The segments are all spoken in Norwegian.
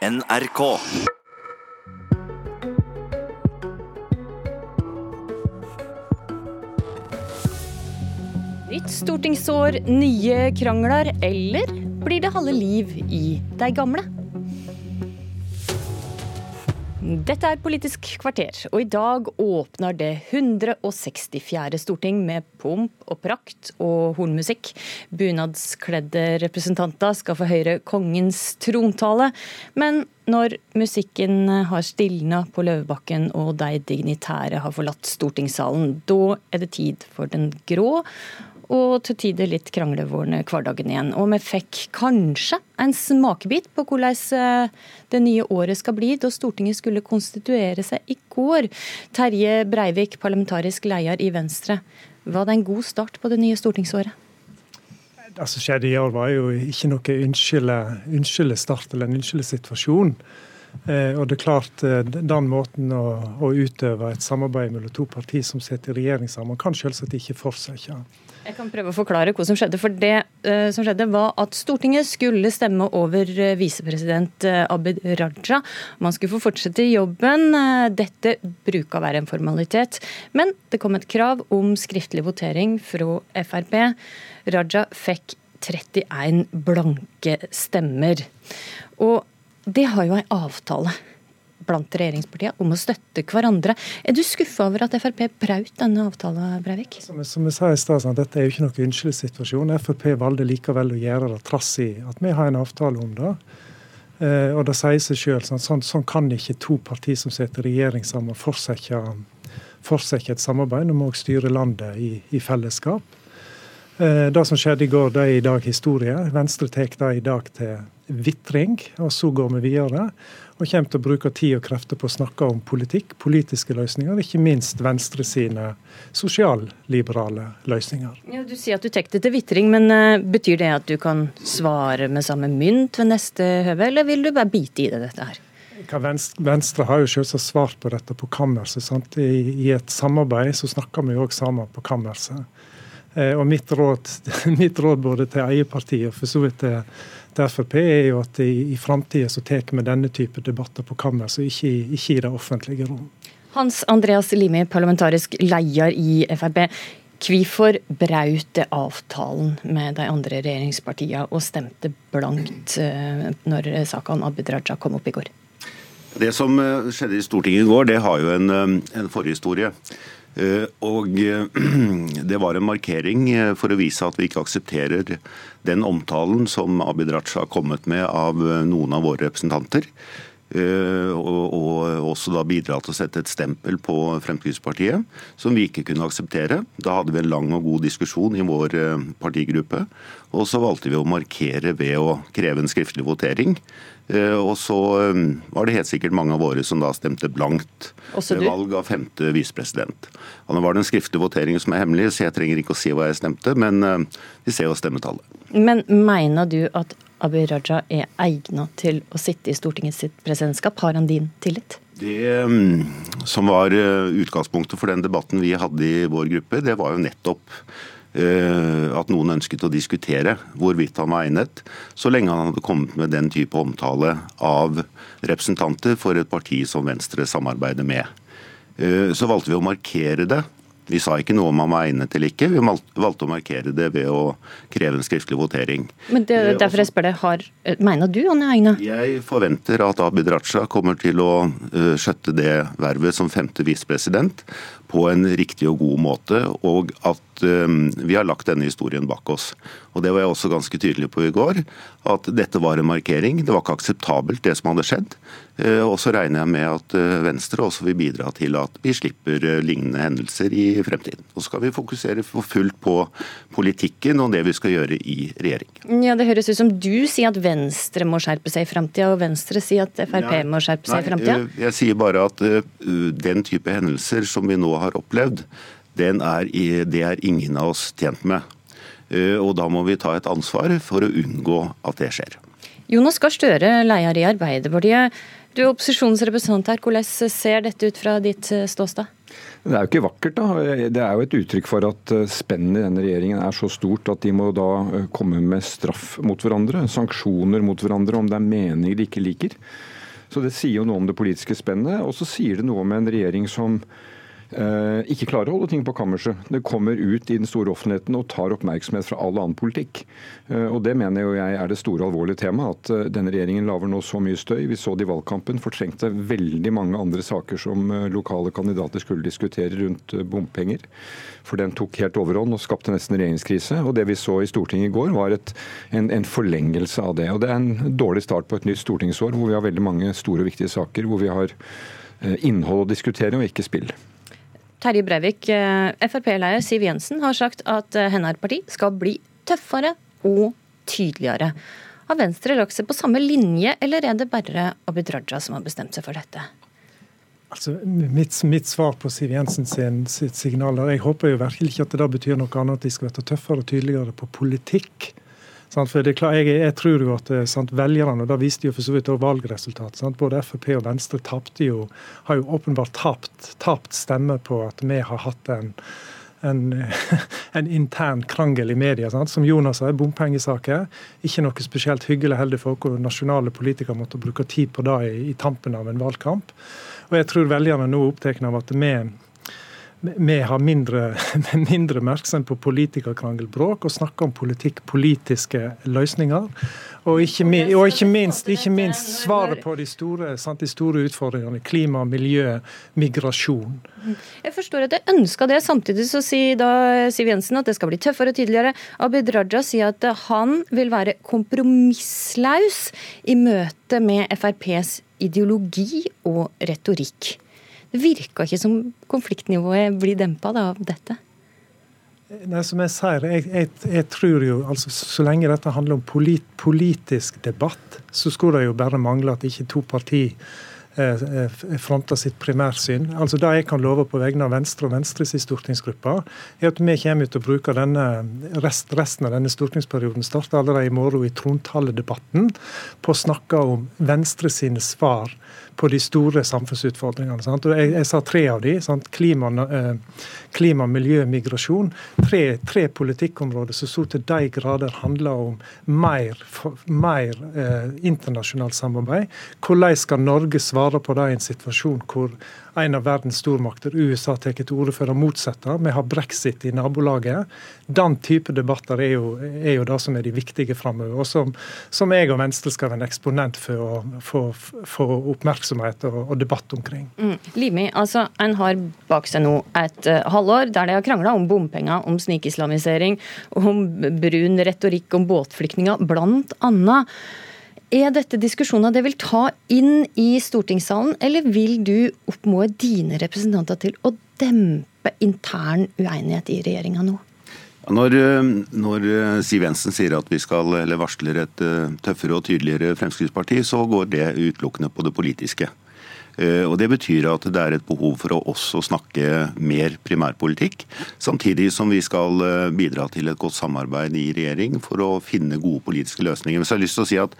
NRK. Nytt stortingsår, nye krangler, eller blir det halve liv i de gamle? Dette er Politisk kvarter, og i dag åpner det 164. storting med pomp og prakt og hornmusikk. Bunadskledde representanter skal få høre kongens trontale. Men når musikken har stilna på Løvebakken og de dignitære har forlatt stortingssalen, da er det tid for den grå og til tider litt kranglevårende hverdagen igjen. Og vi fikk kanskje en smakebit på hvordan eh, det nye året skal bli, da Stortinget skulle konstituere seg i går. Terje Breivik, parlamentarisk leder i Venstre. Var det en god start på det nye stortingsåret? Det som skjedde i år var jo ikke noe unnskylde start eller en unnskylde situasjon. Eh, og det er klart, eh, Den måten å, å utøve et samarbeid mellom to partier som sitter i regjering sammen, kan selvsagt ikke fortsette. Jeg kan prøve å forklare hva som skjedde. For det uh, som skjedde var at Stortinget skulle stemme over uh, visepresident uh, Abid Raja. Man skulle få fortsette jobben. dette bruker å være en formalitet. Men det kom et krav om skriftlig votering fra Frp. Raja fikk 31 blanke stemmer. Og det har jo en avtale blant regjeringspartiene om å støtte hverandre. Er du skuffa over at Frp braut denne avtalen, Breivik? Som, som jeg sa i stad, dette er jo ikke noen unnskyldssituasjon. Frp valgte likevel å gjøre det trass i at vi har en avtale om det. Eh, og det sier seg sjøl. Sånn, sånn, sånn, kan ikke to partier som sitter i regjering sammen, fortsette, fortsette et samarbeid. om å styre landet i, i fellesskap. Eh, det som skjedde i går, det er i dag historie. Venstre tar det i dag til vitring, og så går vi videre. Og kommer til å bruke tid og krefter på å snakke om politikk, politiske løsninger, ikke minst Venstre sine sosialliberale løsninger. Ja, du sier at du tar det til vitring, men uh, betyr det at du kan svare med samme mynt ved neste høve, eller vil du bare bite i det, dette her? Venstre, Venstre har jo selvsagt svart på dette på kammerset. I, I, et samarbeid så snakker vi òg sammen på kammerset. Eh, og mitt råd, mitt råd både til eget parti og for så vidt til til Frp, er jo at i, i framtida så tar vi denne type debatter på kammer, så ikke, ikke i det offentlige rom. Hans Andreas Limi, parlamentarisk leder i Frp. Hvorfor braut det avtalen med de andre regjeringspartiene og stemte blankt eh, når saka om Abid Raja kom opp i går? Det som eh, skjedde i Stortinget i går, det har jo en, en forhistorie. Eh, og eh, Det var en markering eh, for å vise at vi ikke aksepterer den omtalen som Abid Raja har kommet med av noen av våre representanter. Og også da bidra til å sette et stempel på Fremskrittspartiet, som vi ikke kunne akseptere. Da hadde vi en lang og god diskusjon i vår partigruppe. Og så valgte vi å markere ved å kreve en skriftlig votering. Eh, og så eh, var det helt sikkert mange av våre som da stemte blankt ved valg av femte visepresident. Nå var det en skriftlig votering som er hemmelig, så jeg trenger ikke å si hva jeg stemte, men eh, vi ser jo stemmetallet. Men mener du at Abid Raja er egnet til å sitte i Stortingets presidentskap? Har han din tillit? Det som var utgangspunktet for den debatten vi hadde i vår gruppe, det var jo nettopp Eh, at noen ønsket å diskutere hvorvidt han var egnet, så lenge han hadde kommet med den type omtale av representanter for et parti som Venstre samarbeider med. Eh, så valgte vi å markere det vi sa ikke noe om han var egnet eller ikke. Vi valgte å markere det ved å kreve en skriftlig votering. Men det, er eh, derfor jeg spør deg, har, Mener du han er egnet? Jeg forventer at Abid Raja kommer til å uh, skjøtte det vervet som femte visepresident på en riktig og god måte, og at uh, vi har lagt denne historien bak oss. Og Det var jeg også ganske tydelig på i går, at dette var en markering. Det var ikke akseptabelt det som hadde skjedd. Uh, og så regner jeg med at Venstre også vil bidra til at vi slipper lignende hendelser i fremtiden. Og så skal vi fokusere for fullt på politikken og det vi skal gjøre i regjering. Ja, Det høres ut som du sier at Venstre må skjerpe seg i fremtida, og Venstre sier at Frp ja, må skjerpe seg i framtida? Eh, jeg sier bare at den type hendelser som vi nå har opplevd, er, det er ingen av oss tjent med. Uh, og da må vi ta et ansvar for å unngå at det skjer. Jonas Gahr Støre, leder i Arbeiderpartiet. Du er opposisjonsrepresentant her. Hvordan ser dette ut fra ditt ståsted? Det er jo ikke vakkert, da. Det er jo et uttrykk for at eh, spennet i denne regjeringen er så stort at de må da eh, komme med straff mot hverandre, sanksjoner mot hverandre om det er meninger de ikke liker. Så det sier jo noe om det politiske spennet, og så sier det noe om en regjering som Eh, ikke klarer å holde ting på kammerset. Det kommer ut i den store offentligheten og tar oppmerksomhet fra all annen politikk. Eh, og Det mener jo jeg er det store alvorlige temaet. At eh, denne regjeringen lager nå så mye støy. Vi så det i valgkampen. Fortrengte veldig mange andre saker som lokale kandidater skulle diskutere rundt bompenger. For den tok helt overhånd og skapte nesten regjeringskrise. Og det vi så i Stortinget i går, var et, en, en forlengelse av det. Og det er en dårlig start på et nytt stortingsår hvor vi har veldig mange store og viktige saker hvor vi har innhold å diskutere og ikke spill. Terje Breivik, eh, Frp-leder Siv Jensen har sagt at eh, hennes parti skal bli tøffere og tydeligere. Har Venstre lagt seg på samme linje, eller er det bare Abid Raja som har bestemt seg for dette? Altså, mitt, mitt, svar på Siv Jensen sin, sitt signal Jeg håper jo virkelig ikke at det betyr noe annet at de skal være tøffere og tydeligere på politikk. For jeg, jeg tror jo at eh, sant, velgerne, og da viste jo for så vidt også valgresultatet, sant, både Frp og Venstre jo, har jo åpenbart tapt, tapt stemme på at vi har hatt en en, en, intern krangel i media. Sant? Som Jonas sa, bompengesaker. Ikke noe spesielt hyggelig heller for hvor nasjonale politikere måtte bruke tid på det i, i tampen av en valgkamp. Og jeg tror velgerne nå er opptatt av at vi vi har mindre, mindre oppmerksomhet på politikerkrangelbråk og snakker om politikk, politiske løsninger. Og ikke, og ikke, minst, ikke minst, svaret på de store, sant, de store, utfordringene. Klima, miljø, migrasjon. Jeg forstår at jeg ønska det. Samtidig så sier da Siv Jensen at det skal bli tøffere og tydeligere. Abid Raja sier at han vil være kompromisslaus i møte med FrPs ideologi og retorikk. Det virka ikke som konfliktnivået blir dempa av dette. Nei, som jeg sier, jeg, jeg, jeg, tror jo altså Så lenge dette handler om polit, politisk debatt, så skulle det jo bare mangle at ikke to partier eh, eh, fronter sitt primærsyn. Altså Det jeg kan love på vegne av Venstre og Venstres stortingsgruppe, er at vi kommer til å bruke denne, rest, resten av denne stortingsperioden, starter allerede i morgen i trontaledebatten, på å snakke om Venstre sine svar på de store samfunnsutfordringene. Sant? Og jeg, jeg, sa tre av de, sant? Klima, eh, klima miljø, migrasjon. Tre, tre, politikkområder som så til de grader handler om mer, mer eh, internasjonalt samarbeid. Hvordan skal Norge svare på det i en situasjon hvor en av verdens stormakter, USA, tar til orde for å motsette. Vi har brexit i nabolaget. Den type debatter er jo, er jo det som er de viktige framover, og som, som, jeg og Venstre skal være en eksponent for å få oppmerksomhet og, og, debatt omkring. Mm. Limi, altså en har bak seg nå et uh, halvår der de har krangla om bompenger, om snikislamisering, om brun retorikk om båtflyktninger, blant annet. Er dette diskusjoner det vil ta inn i stortingssalen, eller vil du oppmode dine representanter til å dempe intern uenighet i regjeringa nå? Når, eh, når, eh, Siv Jensen sier at vi skal, varsler et eh, tøffere og tydeligere Fremskrittsparti, så går det utelukkende på det politiske. Og Det betyr at det er et behov for å også snakke mer primærpolitikk, samtidig som vi skal bidra til et godt samarbeid i regjering for å finne gode politiske løsninger. Men så har jeg lyst til å si at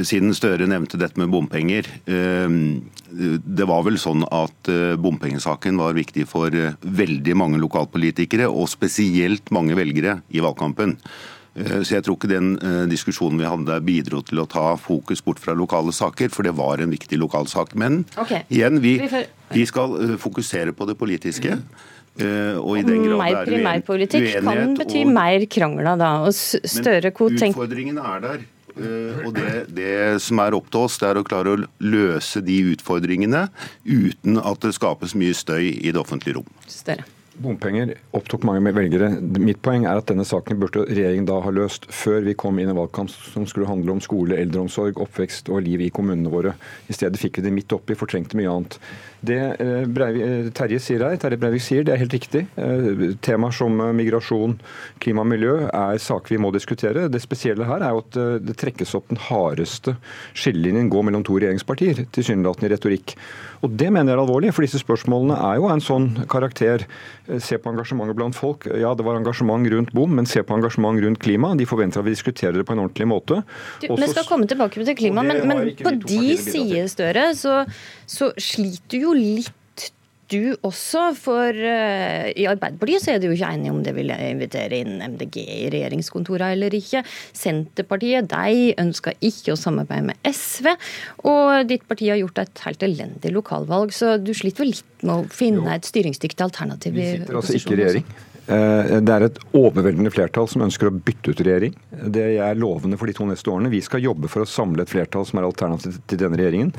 siden Støre nevnte dette med bompenger. Det var vel sånn at eh, bompengesaken var viktig for eh, veldig mange lokalpolitikere, og spesielt mange velgere i valgkampen. Eh, så jeg tror ikke den diskusjonen vi hadde bidro til å ta fokus bort fra lokale saker, for det var en viktig lokalsak. Men okay. igjen, vi, vi, skal fokusere på det politiske. og i den grad mer primærpolitikk kan bety og... mer krangler da. Og større Støre, Men utfordringene er der. Eh, og det, det, som er opp til oss, det er å klare å løse de utfordringene uten at det skapes mye støy i det offentlige rom. Større. Bompenger opptok mange velgere. Mitt poeng er at denne saken burde regjeringen da ha løst før vi kom inn i valgkamp som skulle handle om skole, eldreomsorg, oppvekst og liv i kommunene våre. I stedet fikk vi det midt oppi, fortrengte mye annet. Det eh, Breivik, eh, Terje sier her, Terje Breivik sier, det er helt riktig. Eh, temaer som migrasjon, klima og miljø er saker vi må diskutere. Det spesielle her er jo at det trekkes opp den hardeste skillelinjen går mellom to regjeringspartier, tilsynelatende i retorikk. Og Det mener jeg er alvorlig, for disse spørsmålene er jo en sånn karakter. Se på engasjementet blant folk. Ja, det var engasjement rundt bom, men se på engasjement rundt klima. De forventer at vi diskuterer det på en ordentlig måte. Du, vi skal komme tilbake til klima, men, men på de sider, Støre, så, så sliter jo litt du også, for uh, i Arbeiderpartiet så er du jo ikke enige om det vil invitere inn MDG i regjeringskontorene eller ikke. Senterpartiet de ønsker ikke å samarbeide med SV, og ditt parti har gjort et helt elendig lokalvalg, så du sliter vel litt med å finne et styringsdyktig alternativ? Vi sitter altså ikke i regjering. Eh, det er et overveldende flertall som ønsker å bytte ut regjering. Det er lovende for de to neste årene. Vi skal jobbe for å samle et flertall som er alternativ til denne regjeringen.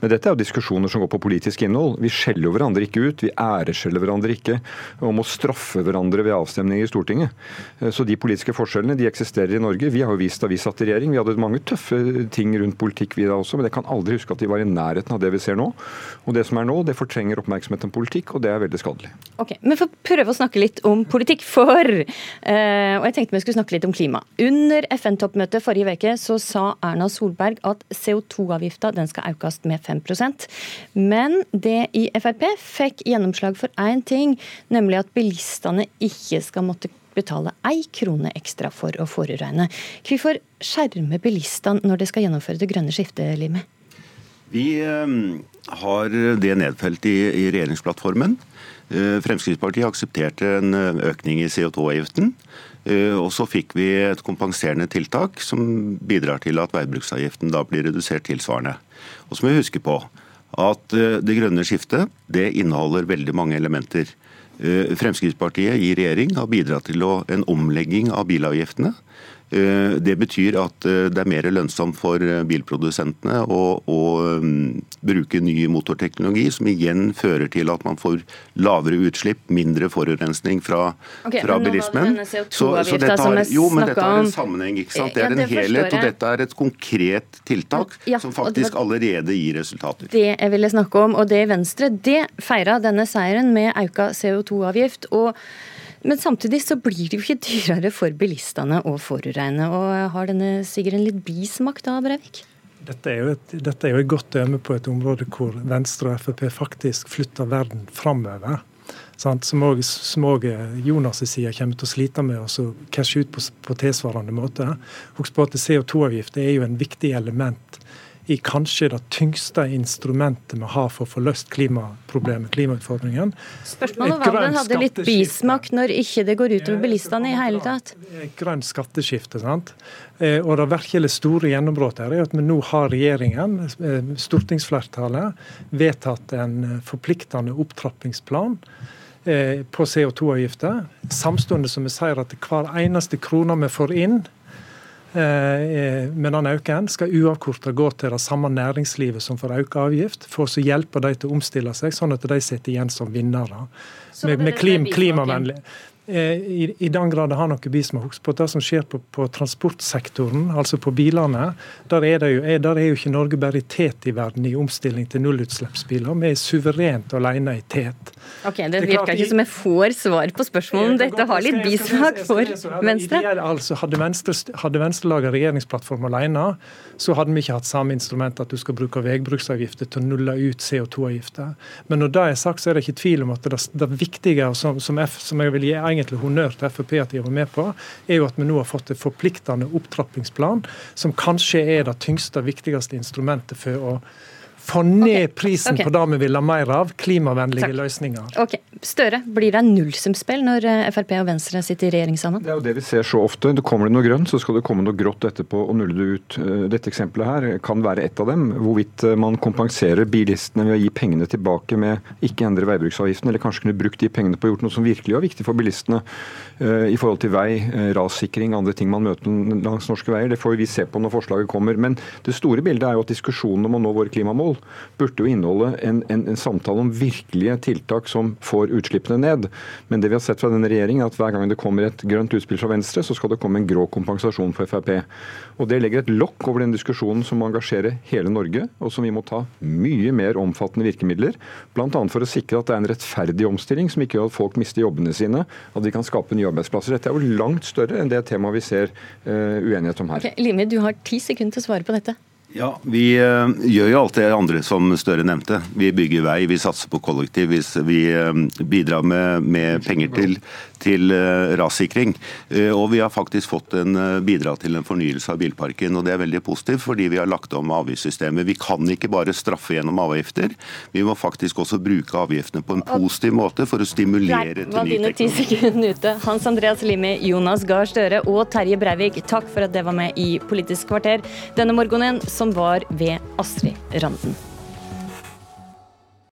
Men dette er jo diskusjoner som går på politisk innhold. Vi skjeller hverandre ikke ut. Vi æreskjeller hverandre ikke om å straffe hverandre ved avstemninger i Stortinget. Eh, så de politiske forskjellene de eksisterer i Norge. Vi har jo vist da vi satt i regjering. Vi hadde mange tøffe ting rundt politikk vi da også, men jeg kan aldri huske at de var i nærheten av det vi ser nå. Og det som er nå, det fortrenger oppmerksomhet om politikk, og det er veldig skadelig. Okay, Men for prøve å snakke litt om politikk. For eh, Og jeg tenkte vi skulle snakke litt om klima. Under FN-toppmøtet forrige uke så sa Erna Solberg at CO2-avgifta den skal økes med 5% Men det i Frp fikk gjennomslag for én ting, nemlig at bilistene ikke skal måtte betale ei krone ekstra for å forurene. Hvorfor skjerme bilistene når de skal gjennomføre det grønne skiftet, Limi? Vi eh, har det nedfelt i, i regjeringsplattformen. Eh, Fremskrittspartiet aksepterte en eh, økning i CO2-avgiften. Eh, og så fikk vi et kompenserende tiltak som bidrar til at veibruksavgiften da blir redusert tilsvarende. Og så må vi huske på at det grønne skiftet det inneholder veldig mange elementer. Fremskrittspartiet i regjering har bidratt til en omlegging av bilavgiftene det betyr at eh, det er mer lønnsomt for eh, bilprodusentene å, å mm, bruke ny motorteknologi, som igjen fører til at man får lavere utslipp, mindre forurensning fra, okay, fra bilismen. Så, så dette har, jo, men dette har en sammenheng. ikke sant? Det er en helhet, og dette er et konkret tiltak som faktisk allerede gir resultater. Det jeg ville snakke om, og det i Venstre, det feira denne seieren med auka CO2-avgift. og men samtidig så blir det jo ikke dyrere for bilistene å forurene. og Har denne sigeren litt bismak da, Breivik? Dette er, et, dette er, jo et, godt dømme på et område hvor Venstre og Frp faktisk flytter verden framover. Som òg Jonas' side kommer til å slite med å cashe ut på, på tilsvarende måte. Husk på at CO2-avgift er jo en viktig element i kanskje det tyngste instrumentet vi har for å få løst klimaproblemet, klimautfordringen. Spørsmålet var om den hadde litt bismak når ikke det går utover bilistene i hele tatt? Grønt skatteskifte, sant. Eh, og det virkelig store gjennombruddet er at vi nå har regjeringen, eh, stortingsflertallet, vedtatt en eh, forpliktende opptrappingsplan på CO2-avgifter, samtidig som vi sier at hver eneste krone vi får inn med den økningen skal uavkorta gå til det samme næringslivet som får økt avgift, for å hjelpe dem til å omstille seg, sånn at de sitter igjen som vinnere. Med, med klim, klimavennlig. Eh, I, I, den grad det har noe bismak. Husk på det som skjer på, på, transportsektoren, altså på bilene. Der er, jo, er, der er, jo, ikke Norge bare i tet i verden i omstilling til nullutslippsbiler. Vi er suverent alene i tet. Ok, Det, det virker ikke som jeg får svar på spørsmålet om dette har litt bismak for Venstre. Altså, hadde Venstre, hadde Venstre laga regjeringsplattform alene, så hadde vi ikke hatt samme instrument at du skal bruke veibruksavgifter til å nulle ut CO2-avgifter. Men når det er sagt, så er det ikke tvil om at det, det viktige som, som, F, som jeg vil gi egentlig honnør til Frp at de var med på, er jo at vi nå har fått en forpliktende opptrappingsplan, som kanskje er det tyngste, viktigste instrumentet for å få ned okay. prisen okay. på det vi vil ha mer av, klimavennlige Takk. løsninger. Ok, Støre, blir det nullsumspill når eh, Frp og Venstre sitter i regjering sammen? Det er jo det vi ser så ofte. Det kommer det noe grønt, så skal det komme noe grått etterpå og nulle det ut. Eh, dette eksempelet her kan være ett av dem. Hvorvidt eh, man kompenserer bilistene ved å gi pengene tilbake med ikke endre veibruksavgiften, eller kanskje kunne brukt de pengene på å gjort noe som virkelig var viktig for bilistene i forhold til vei, rassikring, andre ting man møter langs norske veier. Det får vi se på når forslaget kommer. Men det store bildet er jo at diskusjonen om å nå våre klimamål burde jo inneholde en, en, en, samtale om virkelige tiltak som får utslippene ned. Men det vi har sett fra denne regjeringen, er at hver gang det kommer et grønt utspill fra Venstre, så skal det komme en grå kompensasjon for Frp. Og Det legger et lokk over den diskusjonen som engasjerer hele Norge, og som vi må ta mye mer omfattende virkemidler. Bl.a. for å sikre at det er en rettferdig omstilling, som ikke gjør at folk mister jobbene sine, at vi kan skape nye arbeidsplasser. Dette er jo langt større enn det temaet vi ser uh, uenighet om her. Okay, Limi, du har ti sekunder til å svare på dette. Ja, Vi uh, gjør jo alt det andre som Støre nevnte. Vi bygger vei, vi satser på kollektiv. Vi uh, bidrar med, med, penger til, til uh, rassikring. og vi har faktisk fått en bidrag til en fornyelse av bilparken. og Det er veldig positivt, fordi vi har lagt om avgiftssystemet. Vi kan ikke bare straffe gjennom avgifter. Vi må faktisk også bruke avgiftene på en positiv måte for å stimulere til ny teknologi. Hans Andreas Limi, Jonas Gahr Støre og Terje Breivik, takk for at dere var med i Politisk kvarter denne morgenen som var ved Astrid Randen.